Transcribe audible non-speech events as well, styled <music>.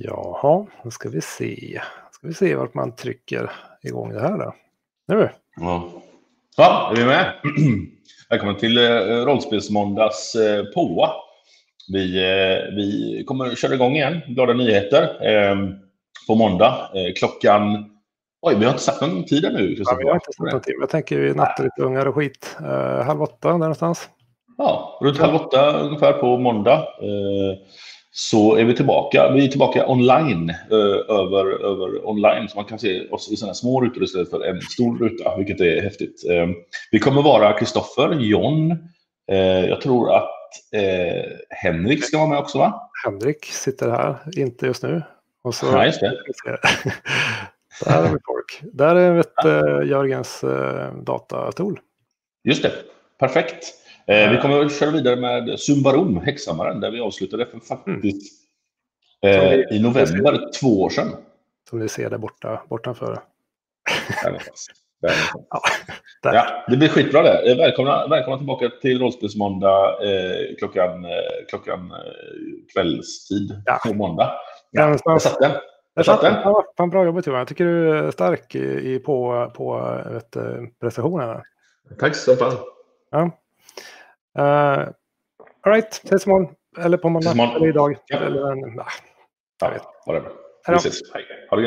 Jaha, då ska vi se. Ska vi se vart man trycker igång det här då. Nu. Ja, ja är vi med? <clears throat> Välkommen till eh, Rollspelsmåndags eh, POA. Vi, eh, vi kommer köra igång igen. Glada nyheter. Eh, på måndag. Klockan... Oj, vi har inte sagt någon tid ännu. Ja, vi har inte sagt någon tid. Jag tänker vi nattritungar och skit. Halv åtta där någonstans. Ja, runt halv åtta ungefär på måndag. Så är vi tillbaka. Vi är tillbaka online, eh, över, över online, så man kan se oss i sådana små rutor istället för en stor ruta, vilket är häftigt. Eh, vi kommer vara Kristoffer, John, eh, jag tror att eh, Henrik ska vara med också, va? Henrik sitter här, inte just nu. Och så, Ja, just det. <laughs> där har vi folk. Där är eh, Jörgens eh, datatool. Just det, perfekt. Eh, vi kommer att köra vidare med Sumbarum, Häxhammaren, där vi avslutade för faktiskt eh, i november två år sedan. Som ni ser där borta, bortanför. Där någonstans. Där någonstans. <laughs> Ja, där. Ja, det blir skitbra det. Eh, Välkomna, välkomna tillbaka till Rollspelsmåndag eh, klockan, eh, klockan eh, kvällstid Ja. på måndag. Ja, jag satt den. Jag Jag satt den. Ja, fan bra jobbat Johan. Jag tycker du är stark i, i, på, på vet, prestationerna. Tack så fan. Ja. Uh, all right, ses imorgon. Eller på måndag. Eller idag. Ja. Eller, en- Ja, ha det bra. Hej då. Vi ses. Hej. Ha det gött.